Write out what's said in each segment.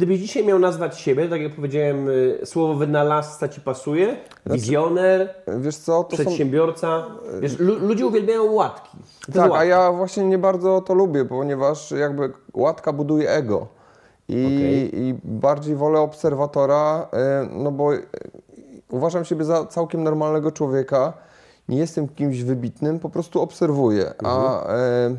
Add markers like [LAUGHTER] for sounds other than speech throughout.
gdybyś dzisiaj miał nazwać siebie, tak jak powiedziałem, y, słowo wynalazca Ci pasuje? Wizjoner, Wiesz co, to są... przedsiębiorca? Wiesz, lu- ludzie uwielbiają łatki. To Tak, łatka. a ja właśnie nie bardzo to lubię, ponieważ jakby łatka buduje ego. I, Okej. i bardziej wolę obserwatora, e, no bo e, uważam siebie za całkiem normalnego człowieka. Nie jestem kimś wybitnym, po prostu obserwuję. A Mhm. e,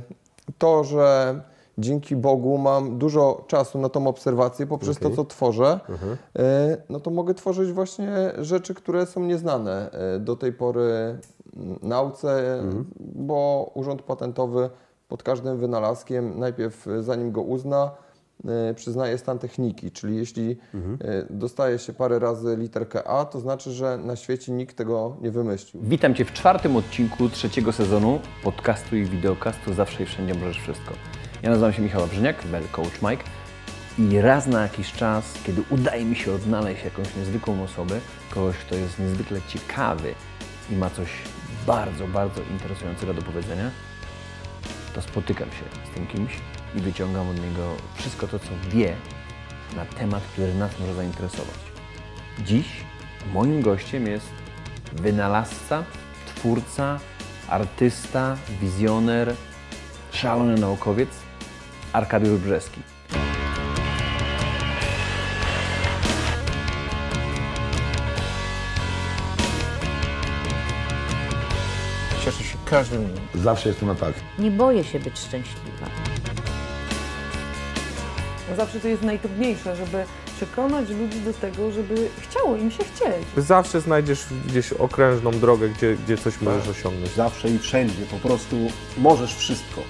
to, że dzięki Bogu mam dużo czasu na tą obserwację poprzez to, co tworzę, Mhm. e, no to mogę tworzyć właśnie rzeczy, które są nieznane e, do tej pory nauce, Mhm. bo Urząd Patentowy pod każdym wynalazkiem najpierw zanim go uzna, e, przyznaje stan techniki, czyli jeśli Mhm. dostaje się parę razy literkę A, to znaczy, że na świecie nikt tego nie wymyślił. Witam Cię w czwartym odcinku trzeciego sezonu podcastu i wideokastu Zawsze i Wszędzie Możesz Wszystko. Ja nazywam się Michał Brzyniak, Bell Coach Mike i raz na jakiś czas, kiedy udaje mi się odnaleźć jakąś niezwykłą osobę, kogoś, kto jest niezwykle ciekawy i ma coś bardzo, bardzo interesującego do powiedzenia, to spotykam się z tym kimś i wyciągam od niego wszystko to, co wie na temat, który nas może zainteresować. Dziś moim gościem jest wynalazca, twórca, artysta, wizjoner, szalony naukowiec Arkadiusz Brzeski. Cieszę się każdym dniem. Zawsze jestem na tak. Nie boję się być szczęśliwa. Zawsze to jest najtrudniejsze, żeby przekonać ludzi do tego, żeby chciało im się chcieć. Zawsze znajdziesz gdzieś okrężną drogę, gdzie, gdzie coś możesz osiągnąć. Zawsze i wszędzie, po prostu możesz wszystko.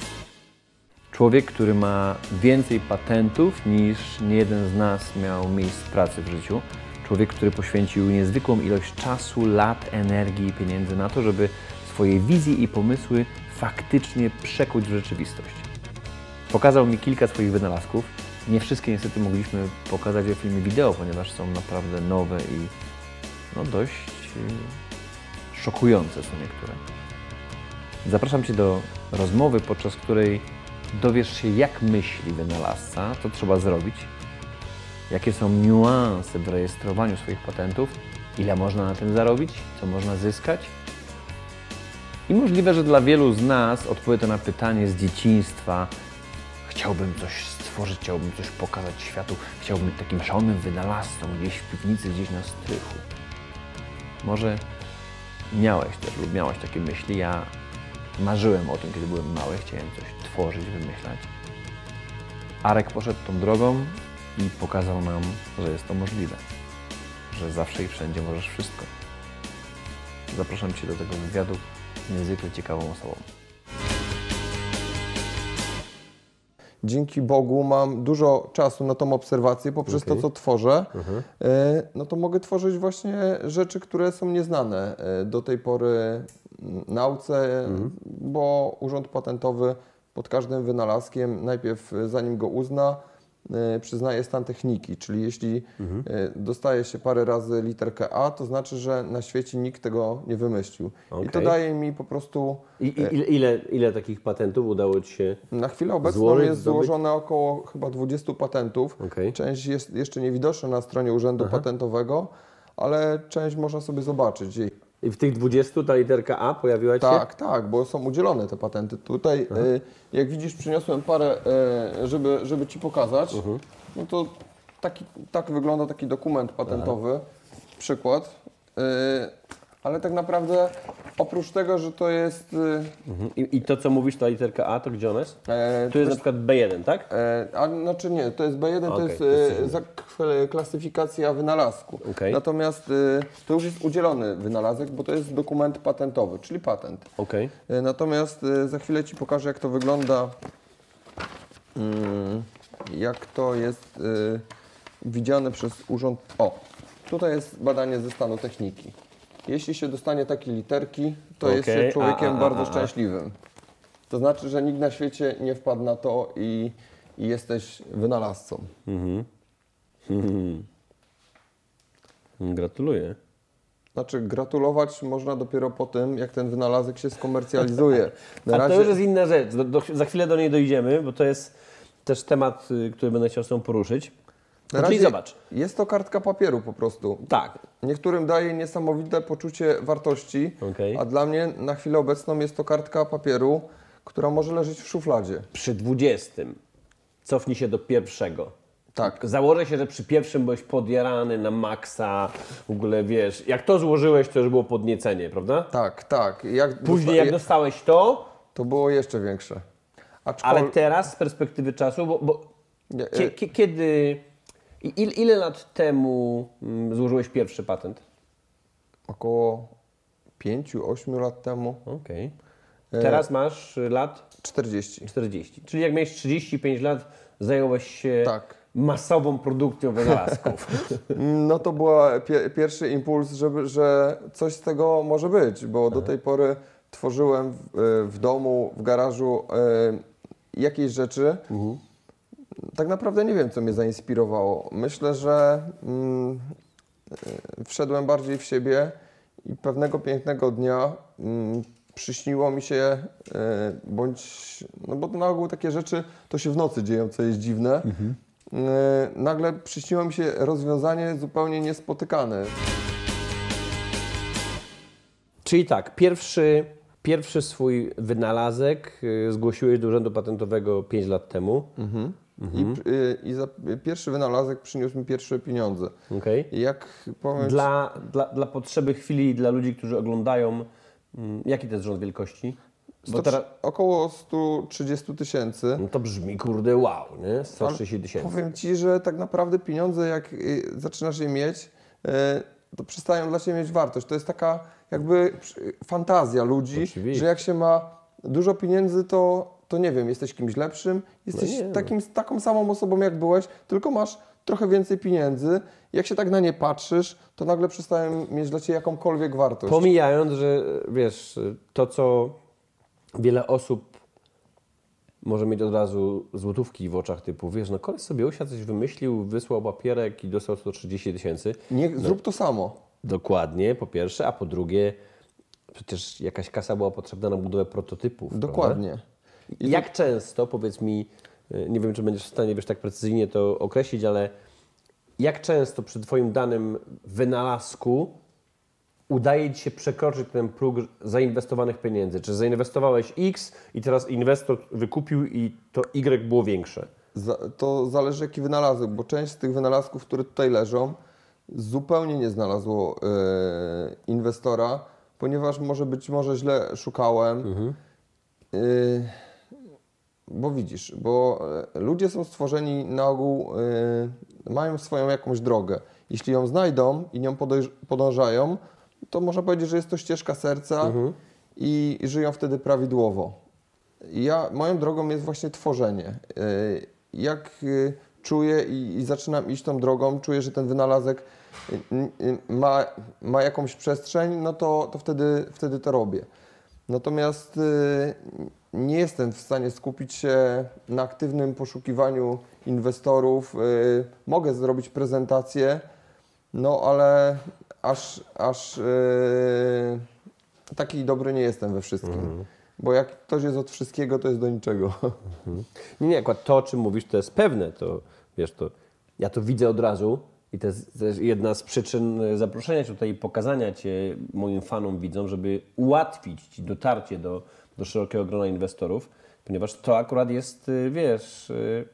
Człowiek, który ma więcej patentów niż niejeden z nas miał miejsc pracy w życiu. Człowiek, który poświęcił niezwykłą ilość czasu, lat, energii i pieniędzy na to, żeby swoje wizje i pomysły faktycznie przekuć w rzeczywistość. Pokazał mi kilka swoich wynalazków. Nie wszystkie niestety mogliśmy pokazać w filmie wideo, ponieważ są naprawdę nowe i no dość y, szokujące są niektóre. Zapraszam Cię do rozmowy, podczas której dowiesz się, jak myśli wynalazca, co trzeba zrobić, jakie są niuanse w rejestrowaniu swoich patentów, ile można na tym zarobić, co można zyskać. I możliwe, że dla wielu z nas odpowie to na pytanie z dzieciństwa. Chciałbym coś stworzyć, chciałbym coś pokazać światu, chciałbym być takim szalonym wynalazcą gdzieś w piwnicy, gdzieś na strychu. Może miałeś też lub miałaś takie myśli. Ja marzyłem o tym, kiedy byłem mały, chciałem coś tworzyć, wymyślać. Arek poszedł tą drogą i pokazał nam, że jest to możliwe. Że zawsze i wszędzie możesz wszystko. Zapraszam Cię do tego wywiadu z niezwykle ciekawą osobą. dzięki Bogu mam dużo czasu na tą obserwację poprzez Okej. to, co tworzę, e, no to mogę tworzyć właśnie rzeczy, które są nieznane e, do tej pory nauce, bo Urząd Patentowy pod każdym wynalazkiem najpierw e, zanim go uzna, e, przyznaje stan techniki, czyli jeśli e, dostaje się parę razy literkę A, to znaczy, że na świecie nikt tego nie wymyślił. I to daje mi po prostu I, i, ile, ile, ile takich patentów udało Ci się... na chwilę obecną Złożyć, jest zdobyć? złożone około chyba 20 patentów. Okej. Część jest jeszcze niewidoczna na stronie Urzędu Patentowego, ale część można sobie zobaczyć. I w tych 20 ta literka A pojawiła Się? tak, tak, bo są udzielone te patenty. Tutaj, y, jak widzisz, przyniosłem parę, y, żeby, żeby Ci pokazać. No to taki, tak wygląda taki dokument patentowy, przykład. Y, ale tak naprawdę oprócz tego, że to jest... y, I, I to, co mówisz, ta literka A, to gdzie ona jest? e, Tu jest na przykład B1, tak? E, a znaczy nie, to jest B1, to Okej, jest to jest e, klasyfikacja wynalazku. Okej. Natomiast e, to już jest udzielony wynalazek, bo to jest dokument patentowy, czyli patent. Okej. E, natomiast e, za chwilę Ci pokażę, jak to wygląda, mm, jak to jest widziane przez urząd. O, tutaj jest badanie ze stanu techniki. Jeśli się dostanie takie literki, to jest Okej, się człowiekiem a, a, bardzo a. szczęśliwym. To znaczy, że nikt na świecie nie wpadł na to i, i jesteś wynalazcą. Gratuluję. Znaczy, gratulować można dopiero po tym, jak ten wynalazek się skomercjalizuje. [LAUGHS] Na A razie, to już jest inna rzecz. Do, do, za chwilę do niej dojdziemy, bo to jest też temat, y, który będę chciał z poruszyć. Na czyli razie zobacz. Jest to kartka papieru po prostu. Tak. Niektórym daje niesamowite poczucie wartości, Okej. a dla mnie na chwilę obecną jest to kartka papieru, która może leżeć w szufladzie. Przy 20 cofnij się do pierwszego. Tak. Założę się, że przy pierwszym byłeś podjarany na maksa, w ogóle wiesz, jak to złożyłeś, to już było podniecenie, prawda? Tak, tak. Jak Później jak dosta- dostałeś to, To było jeszcze większe. ale Aczkolwiek teraz z perspektywy czasu, bo, bo Nie, e- kie, kiedy, i- il, ile lat temu mm, złożyłeś pierwszy patent? około 5-8 lat temu, Okej. Teraz masz y, lat 40. 40. Czyli jak miałeś 35 lat, zająłeś się Tak. masową produkcją wynalazków. [LAUGHS] No to był pierwszy impuls, żeby, że coś z tego może być, bo do tej pory tworzyłem w, w domu, w garażu e, jakieś rzeczy. Tak naprawdę nie wiem, co mnie zainspirowało. Myślę, że mm, e, wszedłem bardziej w siebie i pewnego pięknego dnia mm, przyśniło mi się, e, bądź, no bo na ogół takie rzeczy to się w nocy dzieją, co jest dziwne. E, nagle przyśniło mi się rozwiązanie zupełnie niespotykane. Czyli tak, pierwszy, pierwszy swój wynalazek y, zgłosiłeś do Urzędu Patentowego 5 lat temu. I, y, i za, pierwszy wynalazek przyniósł mi pierwsze pieniądze. Okay. I jak powiem, Dla, dla, dla potrzeby chwili i dla ludzi, którzy oglądają, mm, jaki to jest rząd wielkości? Bo 100, teraz, około 130 tysięcy. no to brzmi kurde wow, nie? 130 Ale tysięcy. Powiem Ci, że tak naprawdę pieniądze, jak y, zaczynasz je mieć, y, to przestają dla Ciebie mieć wartość. To jest taka jakby fantazja ludzi, Oczywiście. że jak się ma dużo pieniędzy, to, to nie wiem, jesteś kimś lepszym, jesteś no. takim, taką samą osobą jak byłeś, tylko masz trochę więcej pieniędzy. Jak się tak na nie patrzysz, to nagle przestają mieć dla Ciebie jakąkolwiek wartość. Pomijając, że wiesz, to co wiele osób może mieć od razu złotówki w oczach typu, wiesz, no koleś sobie usiadł, coś wymyślił, wysłał papierek i dostał 130 tysięcy. Nie, zrób to samo. Dokładnie, po pierwsze, a po drugie, przecież jakaś kasa była potrzebna na budowę prototypów. prawda? Jak często, powiedz mi, y, nie wiem, czy będziesz w stanie wiesz, tak precyzyjnie to określić, ale jak często przy Twoim danym wynalazku udaje Ci się przekroczyć ten próg zainwestowanych pieniędzy? Czy zainwestowałeś X i teraz inwestor wykupił i to Y było większe? To zależy jaki wynalazek, bo część z tych wynalazków, które tutaj leżą, zupełnie nie znalazło e, inwestora, ponieważ może być może źle szukałem. E, bo widzisz, bo e, ludzie są stworzeni na ogół, e, mają swoją jakąś drogę. Jeśli ją znajdą i nią podążają, to można powiedzieć, że jest to ścieżka serca i, i żyją wtedy prawidłowo. Ja, moją drogą jest właśnie tworzenie. E, Jak e, czuję i, i zaczynam iść tą drogą, czuję, że ten wynalazek ma, ma jakąś przestrzeń, no to, to wtedy, wtedy to robię. Natomiast nie jestem w stanie skupić się na aktywnym poszukiwaniu inwestorów. E, Mogę zrobić prezentację, no ale aż, aż e, taki dobry nie jestem we wszystkim. Bo jak ktoś jest od wszystkiego, to jest do niczego. Nie, nie, akurat to, o czym mówisz, to jest pewne. To, wiesz, to ja to widzę od razu i to jest też jedna z przyczyn zaproszenia Cię tutaj i pokazania Cię moim fanom, widzom, żeby ułatwić Ci dotarcie do, do szerokiego grona inwestorów, ponieważ to akurat jest, y, wiesz, y,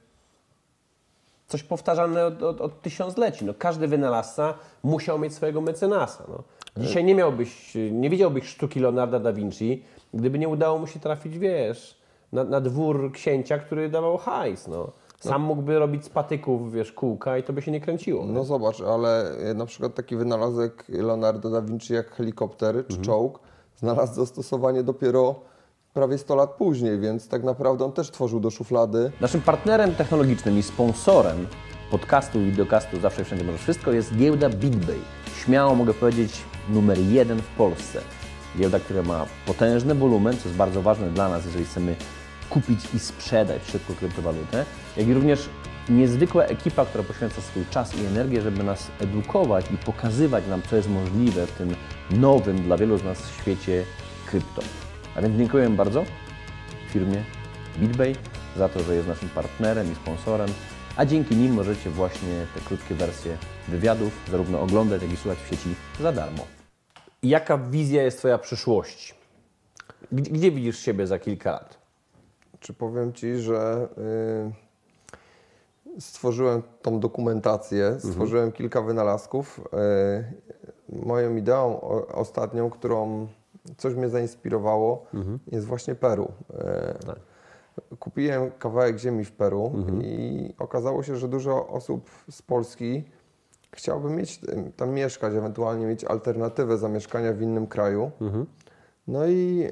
coś powtarzane od, od, od tysiącleci. No, każdy wynalazca musiał mieć swojego mecenasa. No. Dzisiaj nie miałbyś, nie widziałbyś sztuki Leonarda da Vinci, gdyby nie udało mu się trafić, wiesz, na, na dwór księcia, który dawał hajs. No. Sam mógłby robić z patyków, wiesz, kółka i to by się nie kręciło. No zobacz, ale e, na przykład taki wynalazek Leonardo da Vinci jak helikopter czy czołg znalazł zastosowanie dopiero prawie 100 lat później, więc tak naprawdę on też tworzył do szuflady. Naszym partnerem technologicznym i sponsorem podcastu i wideokastu Zawsze Wszędzie Możesz Wszystko jest giełda BitBay. Śmiało mogę powiedzieć numer jeden w Polsce. Giełda, która ma potężny wolumen, co jest bardzo ważne dla nas, jeżeli chcemy kupić i sprzedać szybko kryptowalutę, jak i również niezwykła ekipa, która poświęca swój czas i energię, żeby nas edukować i pokazywać nam, co jest możliwe w tym nowym dla wielu z nas świecie krypto. A więc dziękuję bardzo firmie BitBay za to, że jest naszym partnerem i sponsorem a dzięki nim możecie właśnie te krótkie wersje wywiadów zarówno oglądać, jak i słuchać w sieci za darmo. Jaka wizja jest Twoja przyszłości? Gdzie, gdzie widzisz siebie za kilka lat? Czy powiem Ci, że y, stworzyłem tą dokumentację, stworzyłem kilka wynalazków. Y, moją ideą o, ostatnią, którą coś mnie zainspirowało, jest właśnie Peru. Y, Kupiłem kawałek ziemi w Peru i okazało się, że dużo osób z Polski chciałoby mieć tam mieszkać, ewentualnie mieć alternatywę zamieszkania w innym kraju. No i,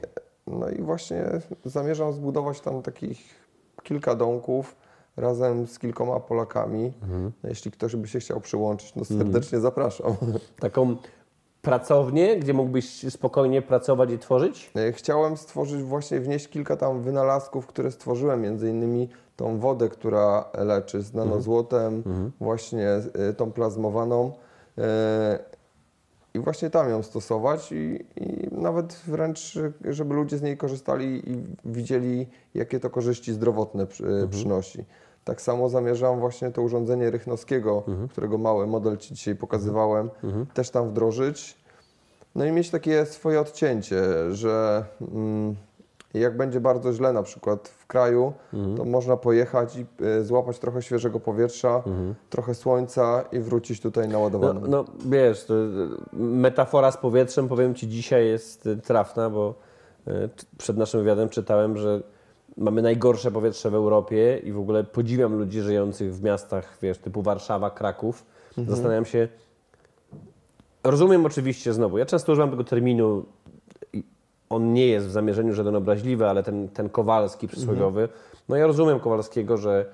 no i właśnie zamierzam zbudować tam takich kilka domków razem z kilkoma Polakami. No, jeśli ktoś by się chciał przyłączyć, no serdecznie zapraszam. Taką pracownię, gdzie mógłbyś spokojnie pracować i tworzyć? E, Chciałem stworzyć, właśnie wnieść kilka tam wynalazków, które stworzyłem, między innymi tą wodę, która leczy z nanozłotem, właśnie e, tą plazmowaną. E, I właśnie tam ją stosować i, i nawet wręcz, żeby ludzie z niej korzystali i widzieli, jakie to korzyści zdrowotne przy, przynosi. Tak samo zamierzam właśnie to urządzenie Rychnowskiego, którego mały model Ci dzisiaj pokazywałem, też tam wdrożyć. No i mieć takie swoje odcięcie, że mm, jak będzie bardzo źle na przykład w kraju, to można pojechać i y, złapać trochę świeżego powietrza, trochę słońca i wrócić tutaj No, naładowany. no wiesz, to, y, metafora z powietrzem, powiem Ci, dzisiaj jest y, trafna, bo przed naszym wywiadem czytałem, że mamy najgorsze powietrze w Europie i w ogóle podziwiam ludzi żyjących w miastach, wiesz, typu Warszawa, Kraków. Zastanawiam się, rozumiem oczywiście znowu, ja często używam tego terminu, on nie jest w zamierzeniu żaden obraźliwy, ale ten, ten Kowalski przysłowiowy, no ja rozumiem Kowalskiego, że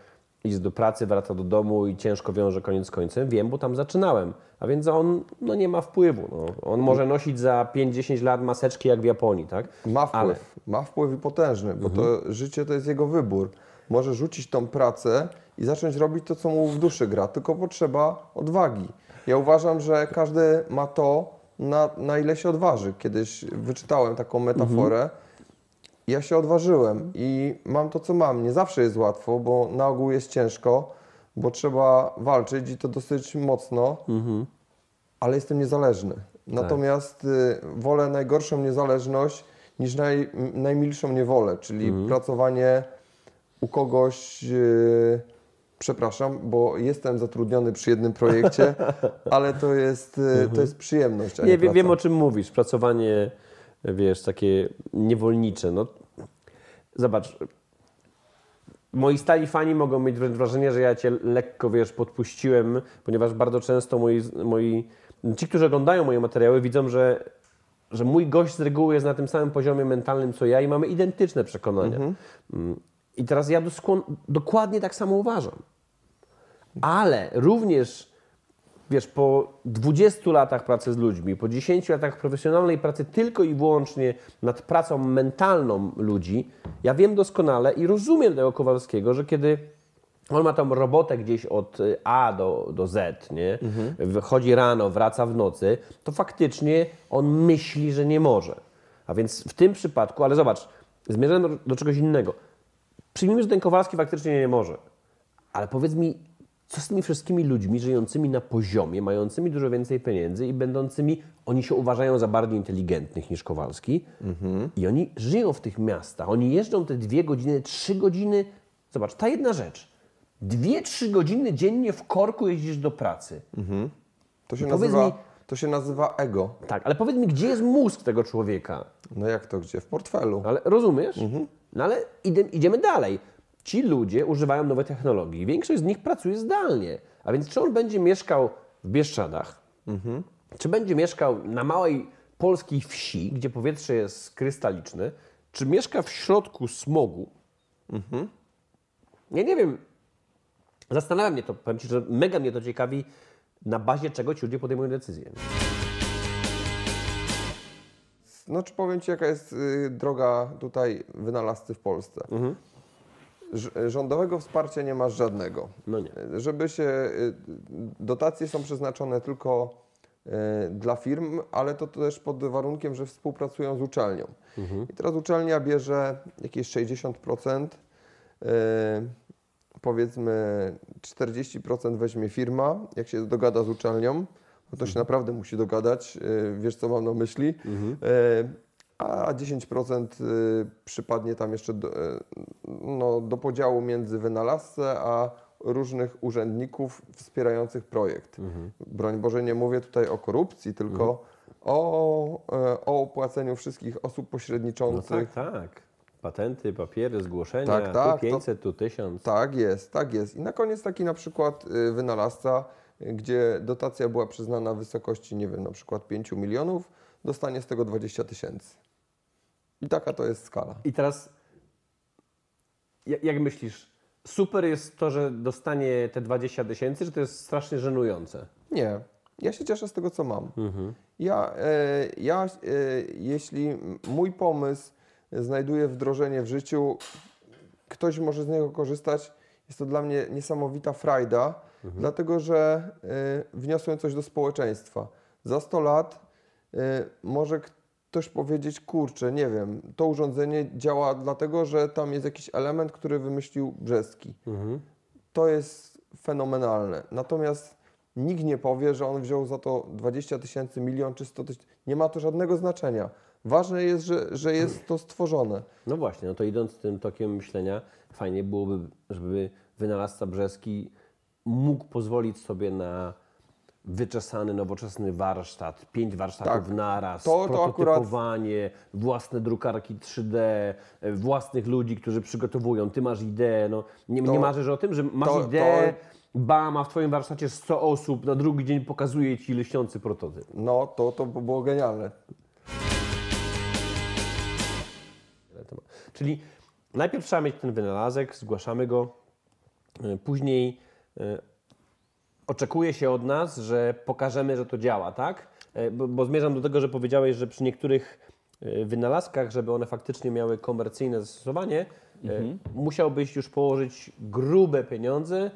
iść do pracy, wraca do domu i ciężko wiąże koniec z końcem. Wiem, bo tam zaczynałem. A więc on no, nie ma wpływu. No. On może nosić za 5-10 lat maseczki jak w Japonii, tak? Ma wpływ, Ale- ma wpływ i potężny, bo to życie to jest jego wybór. Może rzucić tą pracę i zacząć robić to, co mu w duszy gra, tylko potrzeba odwagi. Ja uważam, że każdy ma to, na, na ile się odważy. Kiedyś wyczytałem taką metaforę. Ja się odważyłem i mam to, co mam. Nie zawsze jest łatwo, bo na ogół jest ciężko, bo trzeba walczyć i to dosyć mocno, ale jestem niezależny. Natomiast y, wolę najgorszą niezależność niż naj, najmilszą niewolę, czyli pracowanie u kogoś. y, przepraszam, bo jestem zatrudniony przy jednym projekcie, [LAUGHS] ale to jest, y, to jest przyjemność. Nie, Nie, wiem o czym mówisz. Pracowanie, wiesz, takie niewolnicze. No, zobacz, moi stali fani mogą mieć wręcz wrażenie, że ja cię lekko, wiesz, podpuściłem, ponieważ bardzo często moi, moi ci, którzy oglądają moje materiały, widzą, że, że mój gość z reguły jest na tym samym poziomie mentalnym, co ja i mamy identyczne przekonania. Mm. I teraz ja doskłon- dokładnie tak samo uważam. Ale również wiesz, po 20 latach pracy z ludźmi, po 10 latach profesjonalnej pracy tylko i wyłącznie nad pracą mentalną ludzi, ja wiem doskonale i rozumiem tego Kowalskiego, że kiedy on ma tą robotę gdzieś od y, A do, do Z, nie? Wychodzi rano, wraca w nocy, to faktycznie on myśli, że nie może. A więc w tym przypadku, ale zobacz, zmierzam do, do czegoś innego. Przyjmijmy, że ten Kowalski faktycznie nie może. Ale powiedz mi, co z tymi wszystkimi ludźmi żyjącymi na poziomie, mającymi dużo więcej pieniędzy i będącymi, oni się uważają za bardziej inteligentnych niż Kowalski i oni żyją w tych miastach, oni jeżdżą te dwie godziny, trzy godziny, zobacz, ta jedna rzecz, dwie, trzy godziny dziennie w korku jeździsz do pracy. To się, nazywa, mi- to się nazywa ego. Tak, ale powiedz mi, gdzie jest mózg tego człowieka? No jak to gdzie? W portfelu. Ale rozumiesz? No ale idziemy dalej. Ci ludzie używają nowej technologii. Większość z nich pracuje zdalnie. A więc czy on będzie mieszkał w Bieszczadach, czy będzie mieszkał na małej polskiej wsi, gdzie powietrze jest krystaliczne, czy mieszka w środku smogu? Ja nie wiem. Zastanawia mnie to, powiem Ci, że mega mnie to ciekawi, na bazie czego ci ludzie podejmują decyzje. Znaczy powiem Ci, jaka jest y, droga tutaj wynalazcy w Polsce. Ż- Rządowego wsparcia nie masz żadnego. No nie. Żeby się, y, dotacje są przeznaczone tylko y, dla firm, ale to też pod warunkiem, że współpracują z uczelnią. I teraz uczelnia bierze jakieś 60%, y, powiedzmy 40% weźmie firma, jak się dogada z uczelnią, bo to się naprawdę musi dogadać, wiesz co mam na myśli, Y, a 10% y, przypadnie tam jeszcze do, y, no, do podziału między wynalazcę a różnych urzędników wspierających projekt. Broń Boże, nie mówię tutaj o korupcji, tylko o, e, o opłaceniu wszystkich osób No pośredniczących. tak, tak. Patenty, papiery, zgłoszenia, Tak, tak, tu 500, tu 1000. Tak jest, tak jest. I na koniec taki na przykład y, wynalazca, gdzie dotacja była przyznana w wysokości, nie wiem, na przykład 5 milionów, dostanie z tego 20 tysięcy. I taka to jest skala. I teraz, ja- jak myślisz, super jest to, że dostanie te 20 tysięcy, czy to jest strasznie żenujące? Nie, ja się cieszę z tego, co mam. Ja, e, ja e, jeśli mój pomysł znajduje wdrożenie w życiu, ktoś może z niego korzystać, jest to dla mnie niesamowita frajda, dlatego że e, wniosłem coś do społeczeństwa. Za 100 lat e, może ktoś powiedzieć, kurczę, nie wiem, to urządzenie działa dlatego, że tam jest jakiś element, który wymyślił Brzeski to jest fenomenalne. Natomiast nikt nie powie, że on wziął za to 20 tysięcy, milion czy 100 tysięcy. Nie ma to żadnego znaczenia. Ważne jest, że, że jest to stworzone. No właśnie, no to idąc tym tokiem myślenia, fajnie byłoby, żeby wynalazca brzeski mógł pozwolić sobie na wyczesany, nowoczesny warsztat, pięć warsztatów Tak. naraz, To- to prototypowanie, własne drukarki 3D, e, własnych ludzi, którzy przygotowują. Ty masz ideę, no nie, To- nie marzysz o tym, że masz to- ideę, bam, a w twoim warsztacie 100 osób, na drugi dzień pokazuje ci lśniący prototyp. No, to, to by było genialne. Czyli najpierw trzeba mieć ten wynalazek, zgłaszamy go, y, później y, oczekuje się od nas, że pokażemy, że to działa, tak? Y, Bo, bo zmierzam do tego, że powiedziałeś, że przy niektórych y, wynalazkach, żeby one faktycznie miały komercyjne zastosowanie, y, musiałbyś już położyć grube pieniądze,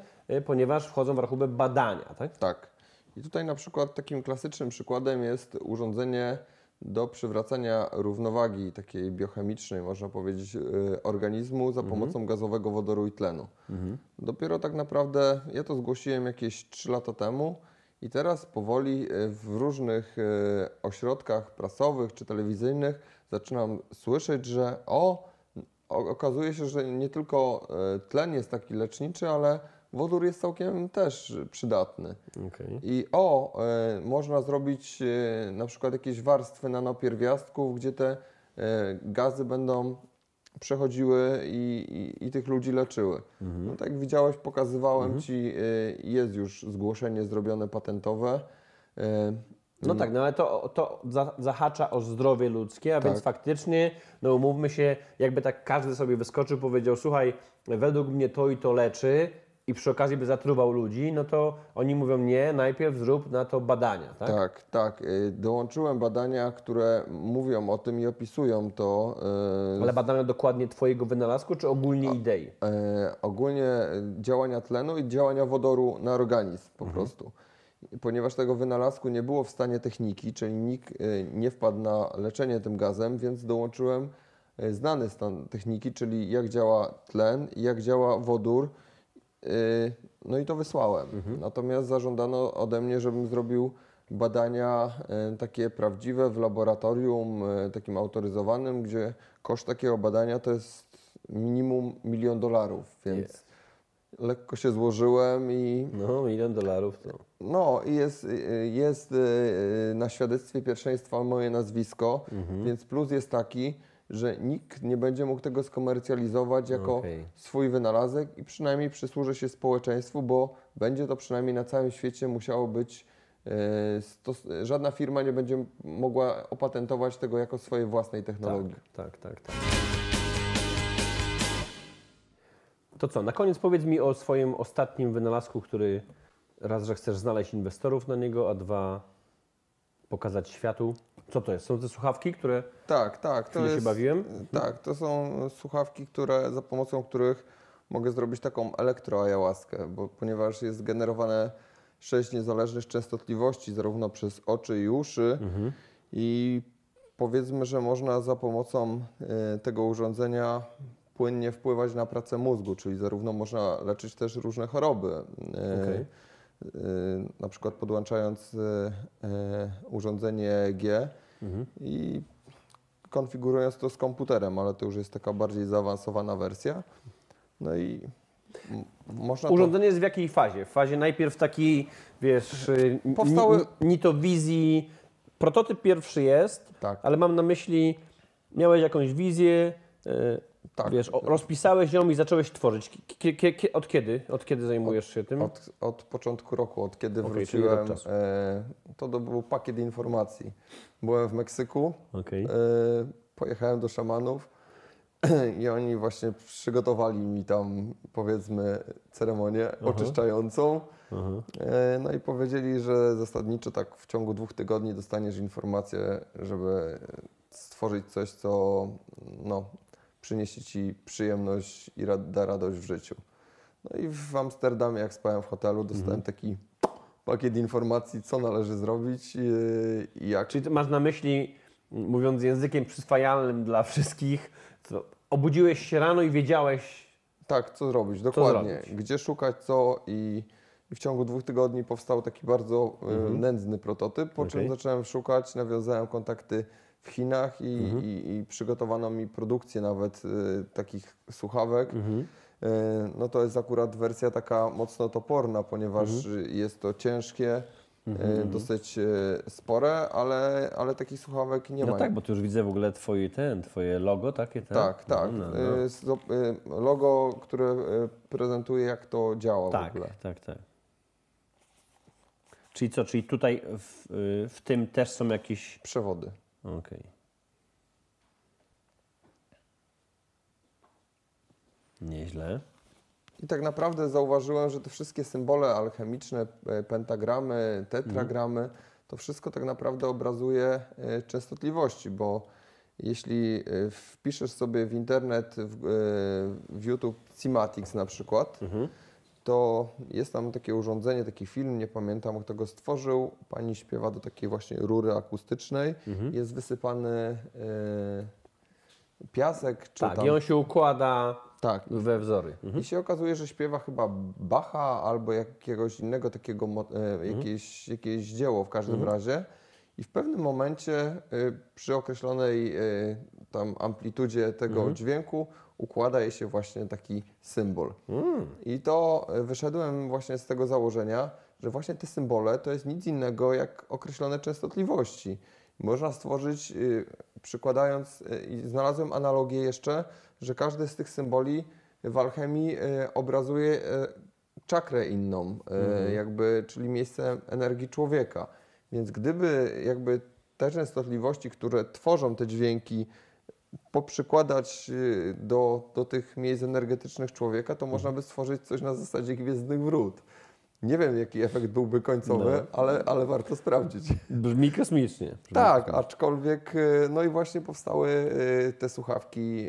ponieważ wchodzą w rachubę badania, tak? Tak. I tutaj na przykład takim klasycznym przykładem jest urządzenie do przywracania równowagi takiej biochemicznej, można powiedzieć, y, organizmu za pomocą gazowego wodoru i tlenu. Dopiero tak naprawdę ja to zgłosiłem jakieś 3 lata temu i teraz powoli y, w różnych y, ośrodkach prasowych czy telewizyjnych zaczynam słyszeć, że o, okazuje się, że nie tylko tlen jest taki leczniczy, ale wodór jest całkiem też przydatny. Okej. I o, e, można zrobić e, na przykład jakieś warstwy nanopierwiastków, gdzie te e, gazy będą przechodziły i, i, i tych ludzi leczyły. No, tak jak widziałeś, pokazywałem Ci, e, jest już zgłoszenie zrobione patentowe. No tak, no ale to, to za- zahacza o zdrowie ludzkie, a więc faktycznie, no umówmy się, jakby tak każdy sobie wyskoczył, powiedział, słuchaj, według mnie to i to leczy i przy okazji by zatruwał ludzi, no to oni mówią nie, najpierw zrób na to badania, tak? Tak, tak. e, Dołączyłem badania, które mówią o tym i opisują to. e, Ale badania dokładnie Twojego wynalazku, czy ogólnie idei? e, ogólnie e, działania tlenu i działania wodoru na organizm po prostu. Ponieważ tego wynalazku nie było w stanie techniki, czyli nikt nie wpadł na leczenie tym gazem, więc dołączyłem znany stan techniki, czyli jak działa tlen i jak działa wodór. E, No i to wysłałem. Natomiast zażądano ode mnie, żebym zrobił badania e, takie prawdziwe w laboratorium, e, takim autoryzowanym, gdzie koszt takiego badania to jest minimum milion dolarów, więc lekko się złożyłem i No, milion dolarów to... no i jest, y, jest y, na świadectwie pierwszeństwa moje nazwisko, więc plus jest taki, że nikt nie będzie mógł tego skomercjalizować jako Okej. swój wynalazek i przynajmniej przysłuży się społeczeństwu, bo będzie to przynajmniej na całym świecie musiało być y, stos- żadna firma nie będzie mogła opatentować tego jako swojej własnej technologii. Tak, tak, tak. To co, na koniec powiedz mi o swoim ostatnim wynalazku, który raz, że chcesz znaleźć inwestorów na niego, a dwa, pokazać światu. Co to jest? Są te słuchawki, które... Tak, tak. To Chwilę się jest, bawiłem. Tak, to są słuchawki, które, za pomocą których mogę zrobić taką elektroajałaskę, bo ponieważ jest generowane sześć niezależnych częstotliwości, zarówno przez oczy i uszy i powiedzmy, że można za pomocą e, tego urządzenia płynnie wpływać na pracę mózgu, czyli zarówno można leczyć też różne choroby. E, Okej. E, Na przykład podłączając e, e, urządzenie EEG i konfigurując to z komputerem, ale to już jest taka bardziej zaawansowana wersja. No i można to... Urządzenie jest w jakiej fazie? W fazie najpierw takiej, wiesz, y, Powstały- ni- nitowizji. Prototyp pierwszy jest, Tak. ale mam na myśli, miałeś jakąś wizję, y, Tak. wiesz, o, rozpisałeś ją i zacząłeś tworzyć. Kie- od kiedy? Od kiedy zajmujesz się tym? Od, od początku roku, od kiedy rok wróciłem, e, to, był pakiet informacji. Byłem w Meksyku, Okej. e, pojechałem do szamanów [CLEARS THROAT] i oni właśnie przygotowali mi tam, powiedzmy, ceremonię oczyszczającą. E, no i powiedzieli, że zasadniczo tak w ciągu dwóch tygodni dostaniesz informację, żeby stworzyć coś, co no, przyniesie Ci przyjemność i ra- da radość w życiu. No i w Amsterdamie, jak spałem w hotelu, dostałem taki pakiet informacji, co należy zrobić yy, i jak. Czyli masz na myśli, mówiąc językiem przyswajalnym dla wszystkich, to obudziłeś się rano i wiedziałeś, Tak, co zrobić, dokładnie. zrobić? Gdzie szukać, co i, i w ciągu dwóch tygodni powstał taki bardzo y, nędzny prototyp, po czym Mhm. Okej. zacząłem szukać, nawiązałem kontakty w Chinach i, Mhm. i, i przygotowano mi produkcję nawet y, takich słuchawek. Mhm. Y, no to jest akurat wersja taka mocno toporna, ponieważ Mhm. jest to ciężkie, y, dosyć y, spore, ale, ale takich słuchawek nie no ma. tak, bo tu już widzę w ogóle twoje, ten, twoje logo takie, Tak, tak. No, no, no. Y, Logo, które prezentuje, jak to działa w Tak, ogóle. tak, tak. Czyli co, czyli tutaj w, w tym też są jakieś... Przewody. Okej. Nieźle. I tak naprawdę zauważyłem, że te wszystkie symbole alchemiczne, e, pentagramy, tetragramy, to wszystko tak naprawdę obrazuje e, częstotliwości, bo jeśli e, wpiszesz sobie w internet, w, w YouTube Cimatics na przykład, to jest tam takie urządzenie, taki film, nie pamiętam kto go stworzył. Pani śpiewa do takiej właśnie rury akustycznej. Jest wysypany e, piasek, czy Tak, tam... i on się układa Tak, we wzory. i się okazuje, że śpiewa chyba Bacha albo jakiegoś innego takiego, e, Mhm. jakieś, jakieś dzieło w każdym razie. I w pewnym momencie e, przy określonej tam amplitudzie tego Mhm. dźwięku układa jej się właśnie taki symbol. Mm. I to e, wyszedłem właśnie z tego założenia, że właśnie te symbole to jest nic innego jak określone częstotliwości. Można stworzyć, y, przykładając, y, i znalazłem analogię jeszcze, że każdy z tych symboli w alchemii y, obrazuje czakrę inną, y, jakby, czyli miejsce energii człowieka. Więc gdyby jakby te częstotliwości, które tworzą te dźwięki, poprzykładać y, do, do tych miejsc energetycznych człowieka, to można by stworzyć coś na zasadzie Gwiezdnych Wrót. Nie wiem, jaki efekt byłby końcowy, ale, ale warto sprawdzić. Brzmi kosmicznie. Brzmi Tak, aczkolwiek, y, no i właśnie powstały y, te słuchawki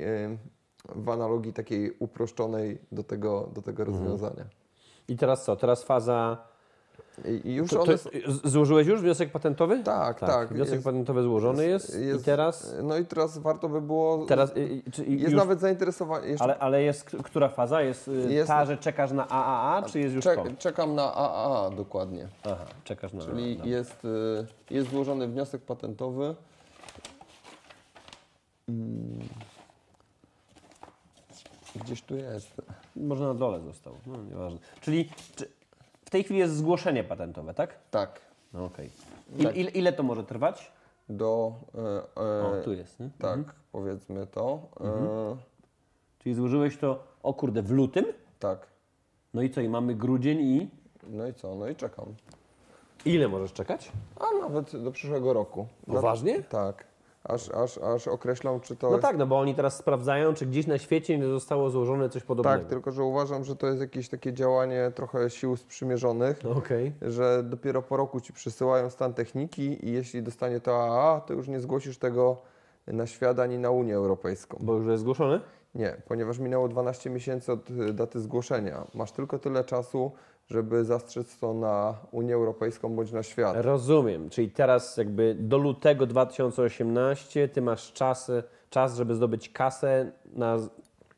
w analogii takiej uproszczonej do tego, do tego rozwiązania. I teraz co? Teraz faza... I, już To, one to, z- złożyłeś już wniosek patentowy? Tak, tak, Wniosek jest- patentowy złożony jest, i teraz... No i teraz warto by było... teraz czy jest już, nawet zainteresowanie... Jeszcze ale, ale jest która faza? Jest, y, Jest- ta, że czekasz na AAA, czy jest już to? czek, czekam na AAA dokładnie. Aha, czekasz na Czyli dobra. jest, y, jest złożony wniosek patentowy. Mm. Gdzieś tu jest. Może na dole został, no nieważne. Czyli czy w tej chwili jest zgłoszenie patentowe, tak? Tak. No okej. Il, ile, ile to może trwać? Do. e, e, O, tu jest, nie? Tak, powiedzmy to. E, Czyli złożyłeś to, o kurde, w lutym? tak. No i co, i mamy grudzień i... No i co? No i czekam. Ile możesz czekać? A nawet do przyszłego roku. Poważnie? Tak. Aż, aż, aż określą, czy to No jest. tak, no bo oni teraz sprawdzają, czy gdzieś na świecie nie zostało złożone coś podobnego. Tak, tylko że uważam, że to jest jakieś takie działanie trochę sił sprzymierzonych. No okej. że dopiero po roku ci przysyłają stan techniki i jeśli dostanie to AA, to już nie zgłosisz tego na świat ani na Unię Europejską. Bo już jest zgłoszone? Nie, ponieważ minęło 12 miesięcy od y, daty zgłoszenia. Masz tylko tyle czasu, żeby zastrzec to na Unię Europejską bądź na świat. Rozumiem, czyli teraz jakby do lutego 2018 ty masz czas, czas żeby zdobyć kasę na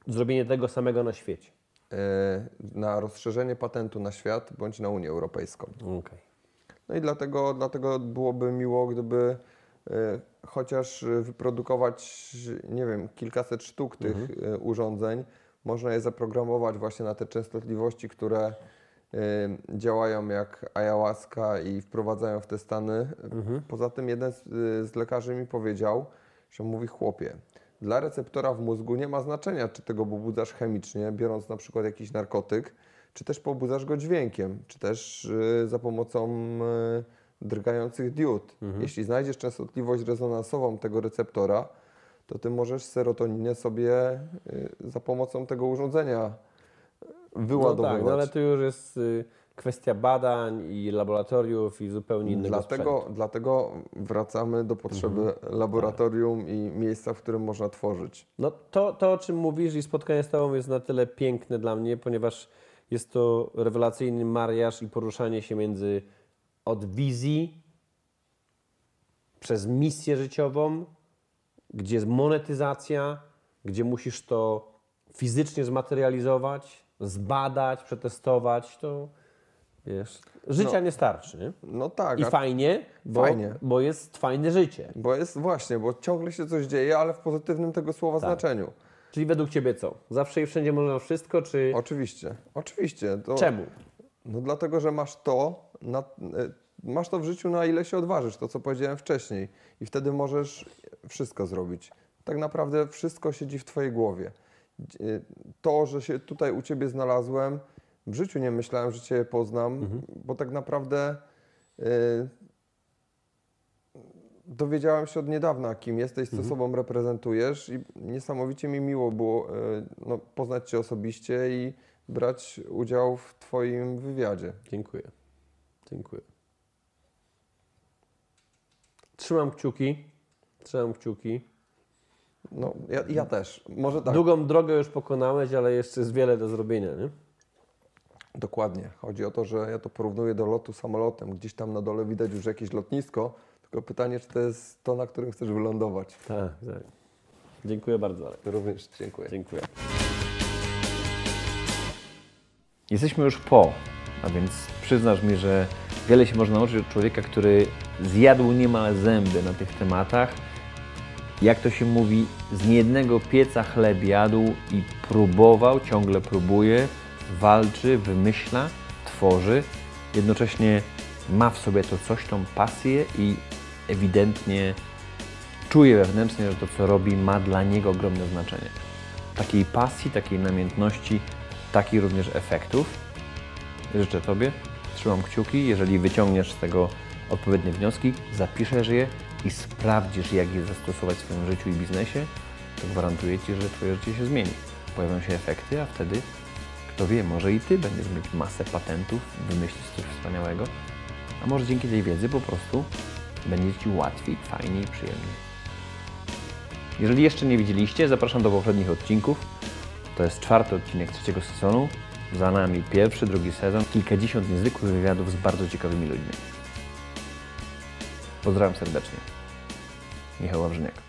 zrobienie tego samego na świecie. e, na rozszerzenie patentu na świat bądź na Unię Europejską. Okej. No i dlatego, dlatego byłoby miło, gdyby e, chociaż wyprodukować, nie wiem, kilkaset sztuk tych e, urządzeń. Można je zaprogramować właśnie na te częstotliwości, które działają jak ayahuasca i wprowadzają w te stany. Poza tym jeden z, z lekarzy mi powiedział, że mówi chłopie, dla receptora w mózgu nie ma znaczenia, czy tego pobudzasz chemicznie, biorąc na przykład jakiś narkotyk, czy też pobudzasz go dźwiękiem, czy też y, za pomocą y, drgających diod. Jeśli znajdziesz częstotliwość rezonansową tego receptora, to ty możesz serotoninę sobie y, za pomocą tego urządzenia No wyładowywać. tak, no ale tu już jest y, kwestia badań i laboratoriów i zupełnie innego Dlatego, sprzętu. dlatego wracamy do potrzeby laboratorium i miejsca, w którym można tworzyć. No to, to, o czym mówisz i spotkanie z Tobą jest na tyle piękne dla mnie, ponieważ jest to rewelacyjny mariaż i poruszanie się między od wizji przez misję życiową, gdzie jest monetyzacja, gdzie musisz to fizycznie zmaterializować, zbadać, przetestować, to wiesz, życia No. nie starczy. Nie? No tak, I fajnie, bo, Fajnie. bo jest fajne życie. bo jest właśnie, bo ciągle się coś dzieje, ale w pozytywnym tego słowa Tak. znaczeniu. Czyli według Ciebie co? Zawsze i wszędzie można wszystko, czy Oczywiście, oczywiście. To, czemu? No dlatego, że masz to, na, e, masz to w życiu na ile się odważysz, to co powiedziałem wcześniej. I wtedy możesz wszystko zrobić. Tak naprawdę wszystko siedzi w Twojej głowie. E, To, że się tutaj u Ciebie znalazłem, w życiu nie myślałem, że Cię poznam, bo tak naprawdę e, dowiedziałem się od niedawna, kim jesteś, co sobą reprezentujesz i niesamowicie mi miło było e, no, poznać Cię osobiście i brać udział w Twoim wywiadzie. Dziękuję. Dziękuję. Trzymam kciuki. Trzymam kciuki. No, ja, ja też. Może tak. Długą drogę już pokonałeś, ale jeszcze jest wiele do zrobienia, nie? Dokładnie. Chodzi o to, że ja to porównuję do lotu samolotem. Gdzieś tam na dole widać już jakieś lotnisko, tylko pytanie, czy to jest to, na którym chcesz wylądować. Tak, tak. Dziękuję bardzo, Alek. Również dziękuję. Dziękuję. Jesteśmy już po, a więc przyznasz mi, że wiele się można nauczyć od człowieka, który zjadł niemal zęby na tych tematach. Jak to się mówi, z niejednego pieca chleb jadł i próbował, ciągle próbuje, walczy, wymyśla, tworzy. Jednocześnie ma w sobie to coś, tą pasję i ewidentnie czuje wewnętrznie, że to, co robi, ma dla niego ogromne znaczenie. Takiej pasji, takiej namiętności, takich również efektów. Życzę Tobie, trzymam kciuki. Jeżeli wyciągniesz z tego odpowiednie wnioski, zapiszesz je i sprawdzisz, jak je zastosować w swoim życiu i biznesie, to gwarantuję Ci, że Twoje życie się zmieni. Pojawią się efekty, a wtedy, kto wie, może i Ty będziesz mieć masę patentów, wymyślić coś wspaniałego, a może dzięki tej wiedzy po prostu będzie Ci łatwiej, fajniej, przyjemniej. Jeżeli jeszcze nie widzieliście, zapraszam do poprzednich odcinków. To jest czwarty odcinek trzeciego sezonu. Za nami pierwszy, drugi sezon, kilkadziesiąt niezwykłych wywiadów z bardzo ciekawymi ludźmi. Pozdrawiam serdecznie. Michał Wawrzyniak.